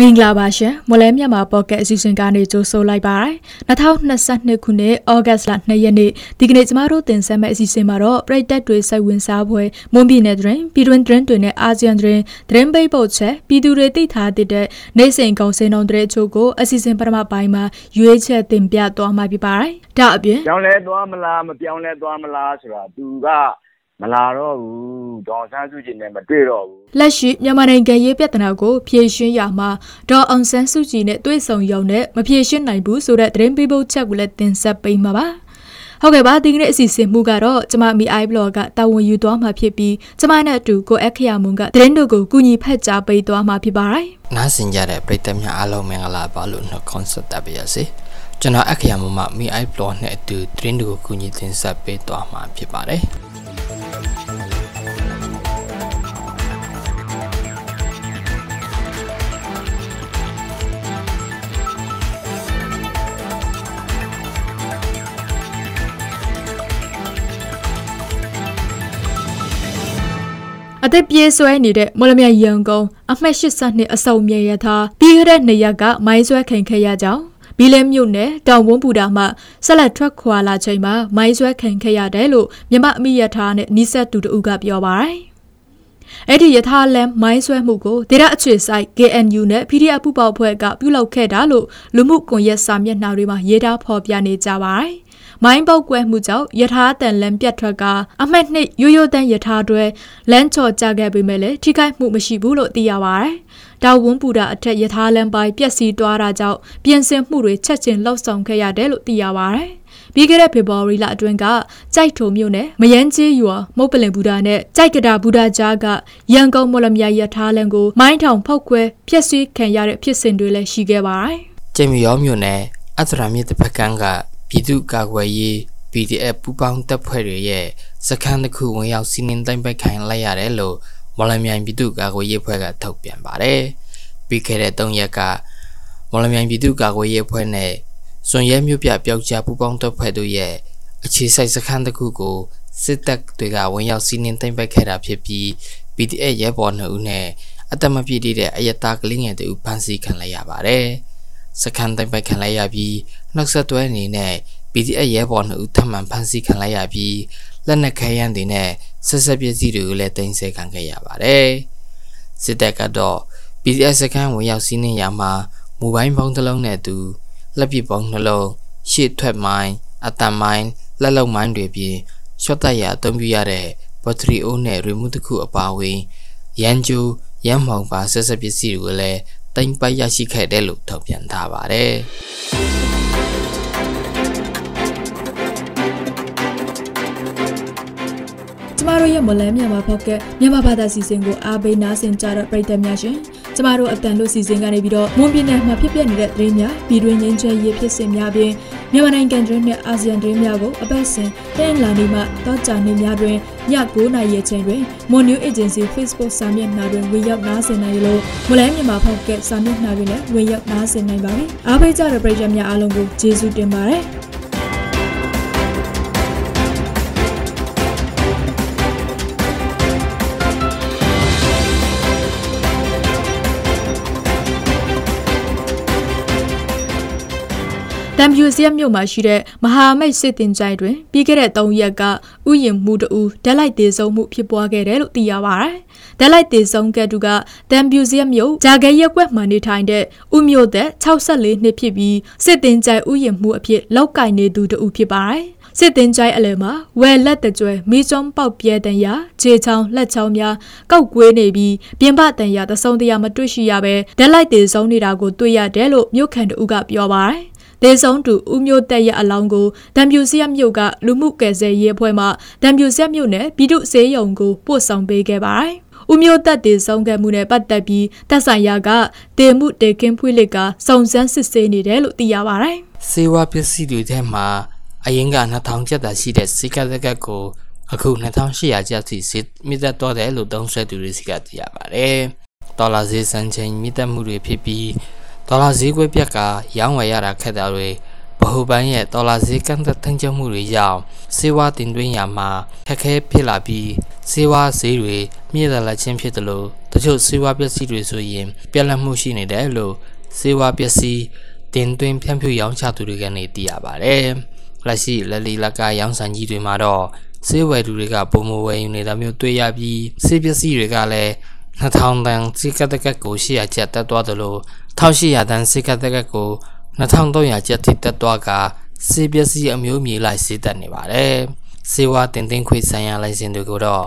မင်္ဂလာပါရှင်မလဲမြန်မာပေါ့ကတ်အစီအစဉ်ကနေကြိုဆိုလိုက်ပါရယ်2022ခုနှစ်ဩဂတ်လ2ရက်နေ့ဒီကနေ့ကျမတို့တင်ဆက်မယ့်အစီအစဉ်မှာတော့ပြည်သက်တွေစိတ်ဝင်စားပွဲမွန်ပြည်နယ်တွင်ပြည်တွင်းတွင်တွေနဲ့အာဆီယံတွင်သတင်းပိတ်ပုတ်ချက်ပြည်သူတွေသိထားတဲ့နိုင်စိန်ကောင်စင်တော်တဲ့အချို့ကိုအစီအစဉ်ပထမပိုင်းမှာရွေးချက်တင်ပြသွားမှာဖြစ်ပါတယ်ဒါအပြင်ပြောင်းလဲသွားမလားမပြောင်းလဲသွားမလားဆိုတာသူက မလာတော့ဘူးဒေါအောင်ဆန်းစုကြည်နဲ့မတွေ့တော့ဘူးလက်ရှိမြန်မာနိုင်ငံရေးပြဿနာကိုဖြေရှင်းရမှာဒေါအောင်ဆန်းစုကြည်နဲ့တွေ့ဆုံရုံနဲ့မဖြေရှင်းနိုင်ဘူးဆိုတဲ့သတင်းပေးပို့ချက်ကိုလည်းတင်ဆက်ပေးမှာပါဟုတ်ကဲ့ပါဒီကနေ့အစီအစဉ်မှုကတော့ကျမမီအိုင်ဘလော့ကတာဝန်ယူသွားမှာဖြစ်ပြီးကျမနဲ့အတူကိုအခရမွန်ကသတင်းတို့ကိုကူညီဖက်ကြားပေးသွားမှာဖြစ်ပါတယ်။နားဆင်ကြတဲ့ပရိသတ်များအားလုံးမင်္ဂလာပါလို့နှုတ်ခွန်းဆက်တတ်ပါရစေ။ကျွန်တော်အခရမွန်မှမီအိုင်ဘလော့နဲ့အတူသတင်းတို့ကိုကူညီတင်ဆက်ပေးသွားမှာဖြစ်ပါတယ်။ အသက်ပြေးဆွဲနေတဲ့မော်လမြိုင်ရန်ကုန်အမှတ်82အစုံမြေရထားပြီးခဲ့တဲ့နှစ်ရက်ကမိုင်းဆွဲခင်ခဲ့ရကြောင်းဘီလဲမြို့နယ်တောင်ဝန်းပူတာမှဆက်လက်ထွက်ခွာလာချိန်မှာမိုင်းဆွဲခင်ခဲ့ရတယ်လို့မြမအမိရထားနဲ့နီးစပ်သူတို့ကပြောပါတယ်။အဲ့ဒီယထာလန်မိုင်းဆွဲမှုကိုဒေရအခြေဆိုင် KNU နဲ့ PDF ပူပေါဖွဲ့ကပြုလုပ်ခဲ့တာလို့လူမှုကွန်ရက်စာမျက်နှာတွေမှာရေးသားဖော်ပြနေကြပါတယ်။ မိုင်းပေါက်ကွဲမှုကြောင့်ယထာတန်လန်ပြတ်ထွက်ကအမှတ်နှစ်ရိုးရိုးတန်းယထာတွေလမ်းချော်ကြခဲ့ပေမဲ့လည်းထိခိုက်မှုမရှိဘူးလို့သိရပါတယ်။ဒါဝန်းပူတာအထက်ယထာလန်ပိုင်းပျက်စီးသွားတာကြောင့်ပြင်ဆင်မှုတွေချက်ချင်းလှုပ်ဆောင်ခဲ့ရတယ်လို့သိရပါတယ်။ပြီးခဲ့တဲ့ဖေဖော်ဝါရီလအတွင်းကကြိုက်ထုံမြို့နယ်မယန်းကျေးရွာမုတ်ပလင်ဘူတာနဲ့ကြိုက်ကတာဘူတာကြားကရန်ကုန်မော်လမြိုင်ရထားလန်ကိုမိုင်းထောင်ဖောက်ခွဲဖျက်ဆီးခံရတဲ့ဖြစ်စဉ်တွေလည်းရှိခဲ့ပါတယ်။ကျင်းမီရောမြို့နယ်အသရာမြစ်တစ်ဖက်ကန်းက ပြည်သူ့ကာကွယ်ရေး PDF ပူးပေါင်းတပ်ဖွဲ့တွေရဲ့စခန်းတစ်ခုဝင်ရောက်စီးနင်းတိုက်ပိုက်ခိုင်းလိုက်ရတယ်လို့မော်လမြိုင်ပြည်သူ့ကာကွယ်ရေးအဖွဲ့ကထုတ်ပြန်ပါတယ်။ပြီးခဲ့တဲ့၃ရက်ကမော်လမြိုင်ပြည်သူ့ကာကွယ်ရေးအဖွဲ့နဲ့စွန်ရဲမြို့ပြပျောက်ကြားပူးပေါင်းတပ်ဖွဲ့တို့ရဲ့အခြေစိုက်စခန်းတစ်ခုကိုစစ်တပ်တွေကဝင်ရောက်စီးနင်းတိုက်ပိုက်ခဲ့တာဖြစ်ပြီး PDF ရဲဘော်2ဦးနဲ့အသက်မပြည့်တဲ့အယက်သားကလေးငယ်တို့ဖမ်းဆီးခံလိုက်ရပါတယ်။ စခန်းတိုက်ပိုက်ခံလိုက်ရပြီးနောက်ဆက်တွဲအနေနဲ့ PDF ရဲဘော်2ဦးထပ်မံဖမ်းဆီးခံလိုက်ရပြီးလက်နက်ခဲယမ်းတွေနဲ့ဆက်ဆက်ပစ္စည်းတွေကိုလည်းတင်ဆက်ခံခဲ့ရပါတယ်။စစ်တပ်ကတော့ PDF စခန်းဝင်ရောက်စီးနင်းရမှာမိုဘိုင်းဖုန်းတစ်လုံးနဲ့တူလက်ပစ်ပုံနှလုံးရှေ့ထွက်မိုင်းအတန်မိုင်းလက်လုံမိုင်းတွေပြင်ရှော့တက်ရအသုံးပြုရတဲ့ဘက်ထရီအိုးနဲ့ရီမုတစ်ခုအပါအဝင်ရန်ကျူရန်မောင်ပါဆက်ဆက်ပစ္စည်းတွေကိုလည်း သိမ်းပိုက်ရရှိခဲ့တယ်လို့ထုတ်ပြန်ထားပါတယ်။ကျမတို့ရဲ့မလန်းမြန်မာဖောက်ကမြန်မာဘာသာစီစဉ်ကိုအားပေးနားဆင်ကြတဲ့ပရိသတ်များရှင် ကျမတို့အတန်လို့စီစဉ်ကနေပြီးတော့မွန်ပြည်နယ်မှာဖြစ်ပျက်နေတဲ့သတင်းများပြည်တွင်းငင်းချဲရေးဖြစ်စဉ်များပြင်မြန်မာနိုင်ငံတွင်းနဲ့အာဆီယံတွင်းများကိုအပတ်စဉ်တင်လာနေမှတောကြာနေများတွင်ည9:00နာရီချိန်တွင် Mon New Agency Facebook စာမျက်နှာတွင်ဝင်ရောက်နားဆင်နိုင်လို့မလဲမြန်မာဖောက်ကစာမျက်နှာတွင်လည်းဝင်ရောက်နားဆင်နိုင်ပါပြီအားပေးကြတဲ့ပရိသတ်များအားလုံးကိုကျေးဇူးတင်ပါတယ် တမ်ပြူစီယမြို့မှာရှိတဲ့မဟာမိတ်စစ်တင်ကြိုင်တွင်ပြီးခဲ့တဲ့၃ရက်ကဥယျာဉ်မှုတူဓာတ်လိုက်တေဆုံးမှုဖြစ်ပွားခဲ့တယ်လို့သိရပါတယ်။ဓာတ်လိုက်တေဆုံးကတူကတမ်ပြူစီယမြို့ဂျာဂဲရက်ကွက်မှာနေထိုင်တဲ့ဥမျိုးသက်64နှစ်ဖြစ်ပြီးစစ်တင်ကြိုင်ဥယျာဉ်မှုအဖြစ်လောက်ကင်နေသူတူဖြစ်ပါတယ်။စစ်တင်ကြိုင်အလယ်မှာဝယ်လက်တကြွယ်မီးကျုံပေါက်ပြဲတန်ရခြေချောင်းလက်ချောင်းများကောက်ကွေးနေပြီးပြင်ပတန်ရသဆုံးတရားမတွေ့ရှိရဘဲဓာတ်လိုက်တေဆုံးနေတာကိုတွေ့ရတယ်လို့မြို့ခံတူကပြောပါတယ် ဒေဆုံးတူဦးမျိုးတက်ရဲ့အလောင်းကိုဒံပြူစီယမြို့ကလူမှုကယ်ဆယ်ရေးအဖွဲ့မှဒံပြူစီယမြို့နယ်ပြည်သူ့စေယုံကိုပို့ဆောင်ပေးခဲ့ပါတယ်။ဦးမျိုးတက်တေဆုံးခဲ့မှုနဲ့ပတ်သက်ပြီးတက်ဆိုင်ရာကတေမှုတေကင်းဖွေးလက်ကစုံစမ်းစစ်ဆေးနေတယ်လို့သိရပါတယ်။စေဝါပစ္စည်းတွေထဲမှာအရင်က2000ကျပ်သာရှိတဲ့စီကလက်ကကိုအခု2800ကျပ်စီစစ်မြင့်တက်တော့တယ်လို့သုံးဆွဲသူတွေစီကသိရပါတယ်။ဒေါ်လာဈေးစံချိန်မြင့်တက်မှုတွေဖြစ်ပြီး ဒေါ်လာဈေးကွက်ပြက်ကရောင်းဝယ်ရတာခက်တာတွေဗဟိုဘဏ်ရဲ့ဒေါ်လာဈေးကန့်သက်ထိန်းချုပ်မှုတွေကြောင့်စေဝါတင်သွင်းရမှာခက်ခဲဖြစ်လာပြီးစေဝါဈေးတွေမြင့်တက်လာခြင်းဖြစ်တယ်လို့တချို့စေဝါပစ္စည်းတွေဆိုရင်ပြက်လက်မှုရှိနေတယ်လို့စေဝါပစ္စည်းတင်သွင်းဖြန့်ဖြူးရောင်းချသူတွေကနေသိရပါတယ်။လက်ရှိလက်လီလက်ကရောင်းဆိုင်ကြီးတွေမှာတော့စေဝယ်သူတွေကပုံမဝယ်ယူနေတာမျိုးတွေ့ရပြီးစေပစ္စည်းတွေကလည်း2000တန်စိကတ်တကတ်ကို800ကျပ်တက်သွားတယ်လို့ 1800တန်စိကတ်တကတ်ကို2300ကျပ်ထိတက်သွားကစေပစ္စည်းအမျိုးမျိုးလိုက်စေးတက်နေပါတယ်။စေဝါတင်တင်ခွေဆိုင်ရာလိုင်စင်တွေကိုတော့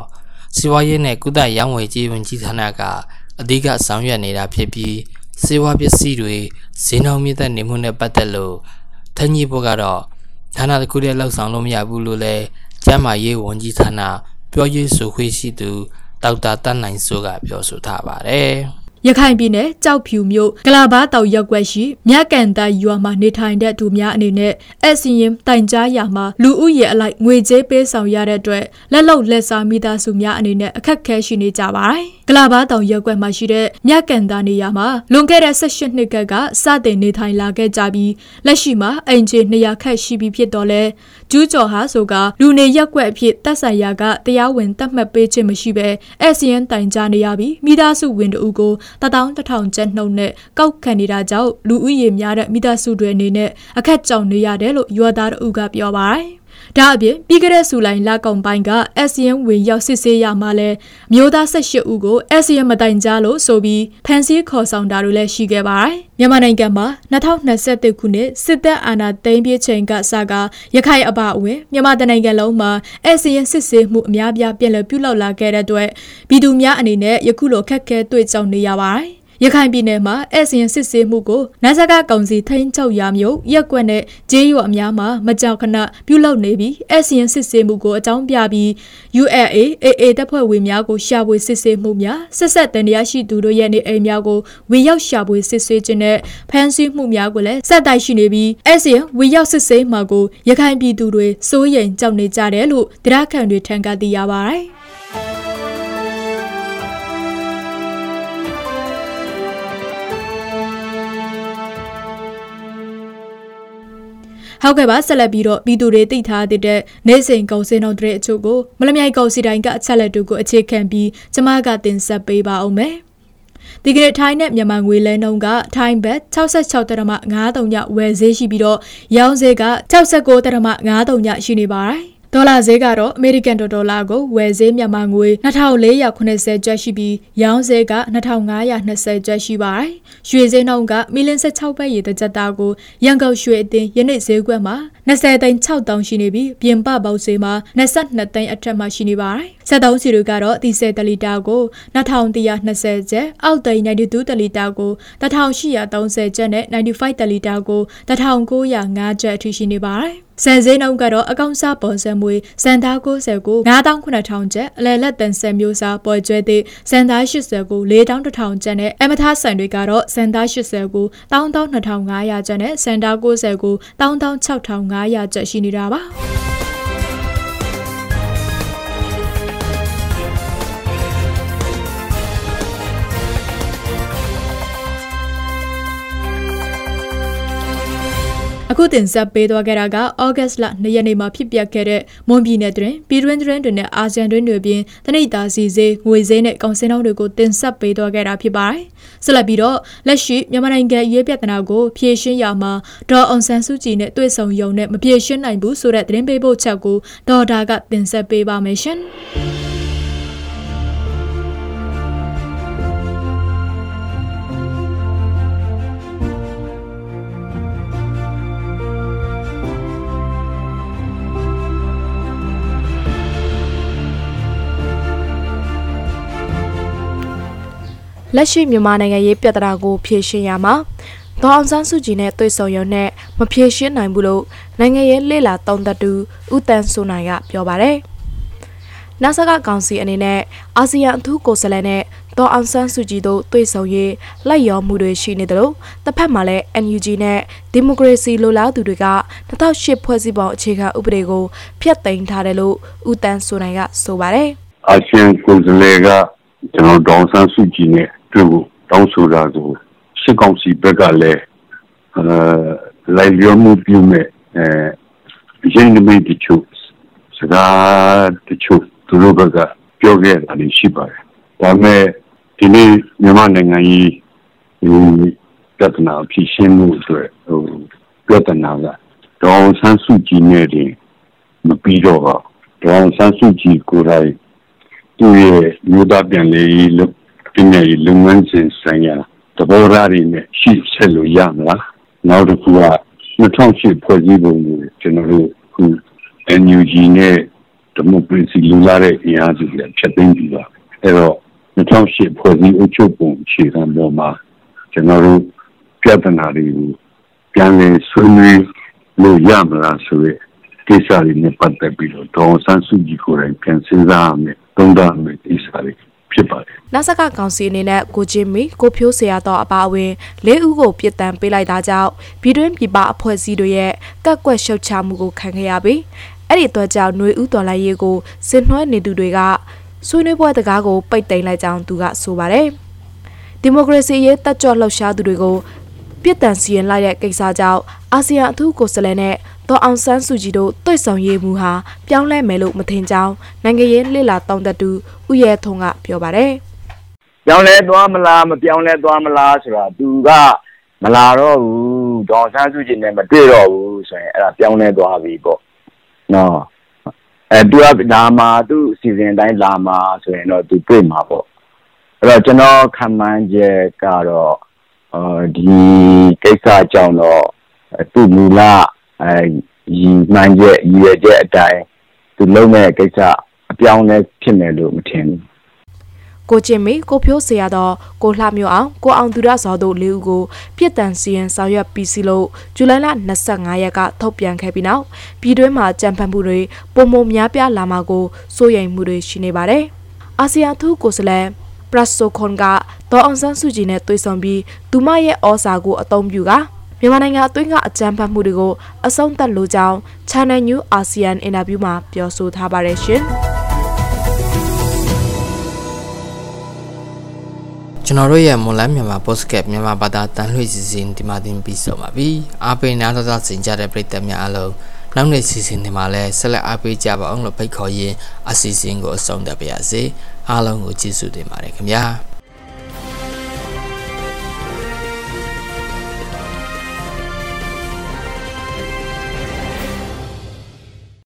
စေဝါရေးနဲ့ကုသရောင်းဝယ်ကြီးဝင်ကြီးဌာနကအဓိကဆောင်ရွက်နေတာဖြစ်ပြီးစေဝါပစ္စည်းတွေဈေးနှုန်းမြင့်တက်နေမှုနဲ့ပတ်သက်လို့ထန်းကြီးဘုတ်ကတော့ဌာနတစ်ခုတည်းလှုပ်ဆောင်လို့မရဘူးလို့လဲကျမ်းမာရေးဝန်ကြီးဌာနပြောရေးဆိုခွင့်ရှိသူဒေါက်တာတန်းနိုင်စိုးကပြောဆိုထားပါတယ် ရခိုင်ပြည်နယ်ကြောက်ဖြူမြို့ကလာဘာတောက်ရက်ွက်ရှိမြက်ကန်တိုင်ရွာမှာနေထိုင်တဲ့သူများအနေနဲ့အစီရင်တိုင်ကြားရာမှာလူဦးရေအလိုက်ငွေကြေးပေးဆောင်ရတဲ့အတွက်လက်လုံလက်စားမိသားစုများအနေနဲ့အခက်ခဲရှိနေကြပါတယ်။ကလာဘာတောင်ရက်ွက်မှာရှိတဲ့မြက်ကန်တာနေရာမှာလွန်ခဲ့တဲ့18နှစ်ကကစတင်နေထိုင်လာခဲ့ကြပြီးလက်ရှိမှာအိမ်ခြေ200ခန့်ရှိပြီဖြစ်တော့လဲ ကျူးကျော်ဟာဆိုကလူနေရက်ွက်အဖြစ်တပ်ဆိုင်ရာကတရားဝင်တတ်မှတ်ပေးခြင်းမရှိဘဲအစီရင်တိုင်ကြားနေရပြီးမိသားစုဝင်တို့ကိုတထောင်တထောင်ကျပ်နှုန်းနဲ့ကောက်ခံနေတာကြောင့်လူဦးရေများတဲ့မိသားစုတွေအနေနဲ့အခက်ကြောင်နေရတယ်လို့ရွာသားတို့ကပြောပါတယ် ဒါအပြင်ပြီးခဲ့တဲ့ဇူလိုင်လကုန်ပိုင်းက SCN ဝင်ရောက်စစ်ဆေးရမှာလဲမျိုးသား18ဦးကို SCN မတိုင်ကြားလို့ဆိုပြီးဖန်ဆီးခေါ်ဆောင်တာတွေလည်းရှိခဲ့ပါတယ်။မြန်မာနိုင်ငံမှာ2021ခုနှစ်စစ်တပ်အာဏာသိမ်းပြီးချိန်ကစကရခိုင်အပါအဝင်မြန်မာတနိုင်ငံလုံးမှာ SCN စစ်ဆေးမှုအများပြားပြန်လည်ပြုလုပ်လာခဲ့တဲ့အတွက်ပြည်သူများအနေနဲ့ယခုလိုခက်ခဲတွေ့ကြုံနေရပါတယ် ရခိုင်ပြည်နယ်မှာအစင်စစ်ဆေးမှုကိုနတ်စကကောင်စီထိန်းချုပ်ရာမျိုးရက်ကွက်နဲ့ဂျေးရွာအများမှာမကြောက်ခဏပြုလုပ်နေပြီးအစင်စစ်ဆေးမှုကိုအကြောင်းပြပြီး ULA AA တပ်ဖွဲ့ဝင်များကိုရှာဖွေစစ်ဆေးမှုများဆက်ဆက်တန်တရားရှိသူတို့ရဲ့နေအိမ်များကိုဝင်ရောက်ရှာဖွေစစ်ဆေးခြင်းနဲ့ဖမ်းဆီးမှုများကိုလည်းဆက်တိုက်ရှိနေပြီးအစင်ဝင်ရောက်စစ်ဆေးမှာကိုရခိုင်ပြည်သူတွေစိုးရိမ်ကြောက်နေကြတယ်လို့တရားခံတွေထံကသိရပါတယ်။ ဟုတ်ကဲ့ပါဆက်လက်ပြီးတော့ပြည်သူတွေသိထားတဲ့နေ့စဉ်ကုန်စည်နှုန်းတွေအချို့ကိုမလမြိုင်ကုန်စည်တိုင်းကအချက်လက်တို့ကိုအခြေခံပြီးကျမကတင်ဆက်ပေးပါအောင်မယ်ဒီကနေ့ထိုင်းနဲ့မြန်မာငွေလဲနှုန်းကထိုင်းဘတ်66တရမ93ညဝယ်ဈေးရှိပြီးတော့ရောင်းဈေးက69တရမ93ညရှိနေပါတယ် ဒေါ်လာဈေးကတော့အမေရိကန်ဒေါ်လာကိုဝယ်ဈေးမြန်မာငွေ2480ကျပ်ရှိပြီးရောင်းဈေးက2520ကျပ်ရှိပါတယ်။ရွှေဈေးနှုန်းကမီလင်16ပဲရေတစ်ကြက်သားကိုရန်ကုန်ရွှေအသင်းယနေ့ဈေးကွက်မှာ20သိန်း6တောင်ရှိနေပြီးပြင်ပပေါက်ဈေးမှာ22သိန်းအထက်မှာရှိနေပါတယ်။ဆက်သုံးစီတို့ကတော့ဒီဇယ်တလီတာကို2120ကျပ်အောက်သိန်း92တလီတာကို1830ကျပ်နဲ့95တလီတာကို1905ကျပ်အထိရှိနေပါတယ်။ စံစင်းနှုန်းကတော့အကောင့်စားပေါ်စံမွေစံသား90ကို9900ကျပ်အလဲလက်တန်ဆန်မျိုးစားပေါ်ကျွဲသည့်စံသား80ကို4100ကျပ်နဲ့အမထားဆန်တွေကတော့စံသား80ကို12500ကျပ်နဲ့စံသား90ကို16500ကျပ်ရှိနေတာပါ အခုတင်ဆက်ပေးသွားခဲ့တာကဩဂတ်လ2ရက်နေ့မှာဖြစ်ပျက်ခဲ့တဲ့မွန်ပြည်နယ်တွင်ပြည်တွင်းတွင်တွေနဲ့အာဆီယံတွင်တွေပြင်တနိတာစီစေးငွေစေးနဲ့ကောင်စင်းနှောင်းတွေကိုတင်ဆက်ပေးသွားခဲ့တာဖြစ်ပါတယ်။ဆက်လက်ပြီးတော့လက်ရှိမြန်မာနိုင်ငံရေးပြဿနာကိုဖြေရှင်းရမှာဒေါ်အောင်ဆန်းစုကြည်နဲ့တွေ့ဆုံရုံနဲ့မဖြေရှင်းနိုင်ဘူးဆိုတဲ့သတင်းပေးပို့ချက်ကိုဒေါ်ဒါကတင်ဆက်ပေးပါမယ်ရှင်။ လက်ရှိမြန်မာနိုင်ငံရေးပြဿနာကိုဖြေရှင်းရမှာဒေါအောင်ဆန်းစုကြည်နဲ့တွေ့ဆုံရုံနဲ့မဖြေရှင်းနိုင်ဘူးလို့နိုင်ငံရေးလှည့်လာတုံးသက်သူဦးတန်းစိုးနိုင်ကပြောပါတယ်။နာဆာကကောင်စီအနေနဲ့အာဆီယံအထူးကိုယ်စားလှယ်နဲ့ဒေါအောင်ဆန်းစုကြည်တို့တွေ့ဆုံရေးလိုက်ရောမှုတွေရှိနေတယ်လို့တစ်ဖက်မှာလည်း NUG နဲ့ဒီမိုကရေစီလိုလားသူတွေက2008ဖွဲ့စည်းပုံအခြေခံဥပဒေကိုဖျက်သိမ်းထားတယ်လို့ဦးတန်းစိုးနိုင်ကဆိုပါတယ်။အာဆီယံကိုယ်စားလှယ်ကကျွန်တော်ဒေါအောင်ဆန်းစုကြည်နဲ့ တွေ့ဖို့တောင်းဆိုတာကိုစစ်ကောင်စီဘက်ကလည်းအဲလိုက်လျောမှုပြုမဲ့အဲရင်းနှီးတချို့စကားတချို့သူတို့ဘက်ကပြောခဲ့တာလည်းရှိပါတယ်ဒါပေမဲ့ဒီနေ့မြန်မာနိုင်ငံကြီးဒီပြဿနာဖြေရှင်းမှုအတွက်ဟိုပြဿနာကဒေါအောင်ဆန်းစုကြည်နဲ့တင်မပြီးတော့ပါဒေါအောင်ဆန်းစုကြည်ကိုယ်တိုင်သူ့ရဲ့မြို့သားပြန်လေးလုပ် ဒီနေ့လုပ်ငန်းစဉ်ဆိုင်ရာတဘောရာတွေနဲ့ရှိဆက်လို့ရမလားနောက်တစ်ခုက2008ဖွဲ့စည်းပုံကိုကျွန်တော်တို့ခု NUG နဲ့ဒီမိုကရေစီလူလာတဲ့အင်အားစုတွေဖြတ်သိမ်းပြီးပါအဲ့တော့2008ဖွဲ့စည်းအုပ်ချုပ်ပုံအခြေခံပေါ်မှာကျွန်တော်တို့ပြဿနာတွေကိုပြန်လည်ဆွေးနွေးလို့ရမလားဆိုရဲကိစ္စတွေနဲ့ပတ်သက်ပြီးတော့ဒေါ်ဆန်းစုကြည်ကိုယ်တိုင်ပြန်စဉ်းစားရမယ်သုံးသပ်ရမယ်ကိစ္စတွေ ဖြစ်ပါတယ်။နာဆကကောင်စီအနေနဲ့ကိုချင်းမီကိုဖြိုးဆရာတော်အပါအဝင်လေးဦးကိုပြစ်ဒဏ်ပေးလိုက်တာကြောင့်ပြည်တွင်းပြည်ပအဖွဲ့အစည်းတွေရဲ့ကက်ကွက်ရှုတ်ချမှုကိုခံခဲ့ရပြီးအဲ့ဒီအတွက်ကြောင့်ຫນွေဦးတော်လိုက်ရေးကိုစင်နှွှဲနေသူတွေကဆွေးနွေးပွဲတကားကိုပိတ်သိမ်းလိုက်ကြောင်းသူကဆိုပါတယ်။ဒီမိုကရေစီရေးတက်ကြွလှုပ်ရှားသူတွေကိုပြစ်ဒဏ်စီရင်လိုက်တဲ့ကိစ္စကြောင့်အာဆီယံအထူးကိုယ်စားလှယ်နဲ့ ဒေါ်အောင်ဆန်းစုကြည်တို့တွေ့ဆုံရေးမှုဟာပြောင်းလဲမယ်လို့မထင်ကြောင်းနိုင်ငံရေးလှစ်လာတောင်းတတူဥရဲထုံကပြောပါတယ်။ပြောင်းလဲသွားမလားမပြောင်းလဲသွားမလားဆိုတာသူကမလာတော့ဘူးဒေါ်ဆန်းစုကြည်နဲ့မတွေ့တော့ဘူးဆိုရင်အဲ့ဒါပြောင်းလဲသွားပြီပေါ့။နော်အဲသူကလာမှာသူ့စီစဉ်တိုင်းလာမှာဆိုရင်တော့သူတွေ့မှာပေါ့။အဲ့တော့ကျွန်တော်ခံမှန်းချက်ကတော့အော်ဒီကိစ္စကြောင့်တော့သူ့မူလ အဲရည်မှန်းချက်ရည်ရွယ်ချက်အတိုင်းသူလုံးမဲ့ကိစ္စအပြောင်းလဲဖြစ်မယ်လို့မထင်ဘူးကိုချင်းမေကိုဖြိုးဆရာတော်ကိုလှမျိုးအောင်ကိုအောင်သူရဇော်တို့လေးဦးကိုပြစ်ဒဏ်စီရင်ဆောင်ရွက်ပြီးစီလို့ဇူလိုင်လ25ရက်ကထုတ်ပြန်ခဲ့ပြီးနောက်ပြည်တွင်းမှာကြံဖန်မှုတွေပုံမများပြားလာမှာကိုစိုးရိမ်မှုတွေရှိနေပါတယ်။အာဆီယံထူးကိုယ်စားလှယ်ပရဆိုခွန်ကဒေါ်အောင်ဆန်းစုကြည်နဲ့တွေ့ဆုံပြီးသူမရဲ့ဩစာကိုအသုံးပြုက မြန်မာနိုင်ငံအတွင်းကအကြမ်းဖက်မှုတွေကိုအဆုံးသတ်လိုကြောင်း Channel New ASEAN အင်တာဗျူးမှာပြောဆိုထားပါတယ်ရှင်။ကျွန်တော်တို့ရဲ့မွန်လန်းမြန်မာ podcast မြန်မာဘာသာတန်လှည့်စီစဉ်ဒီမှာတင်ပြီးဆုံးပါပြီအားပေးနားတော်သားစင်ကြတဲ့ပရိသတ်များအားလုံးနောက်နေ့စီစဉ်ဒီမှာလဲဆက်လက်အားပေးကြပါအောင်လို့ဖိတ်ခေါ်ရင်းအစီအစဉ်ကိုအဆုံးသတ်ပါရစေအားလုံးကိုကျေးဇူးတင်ပါတယ်ခင်ဗျာ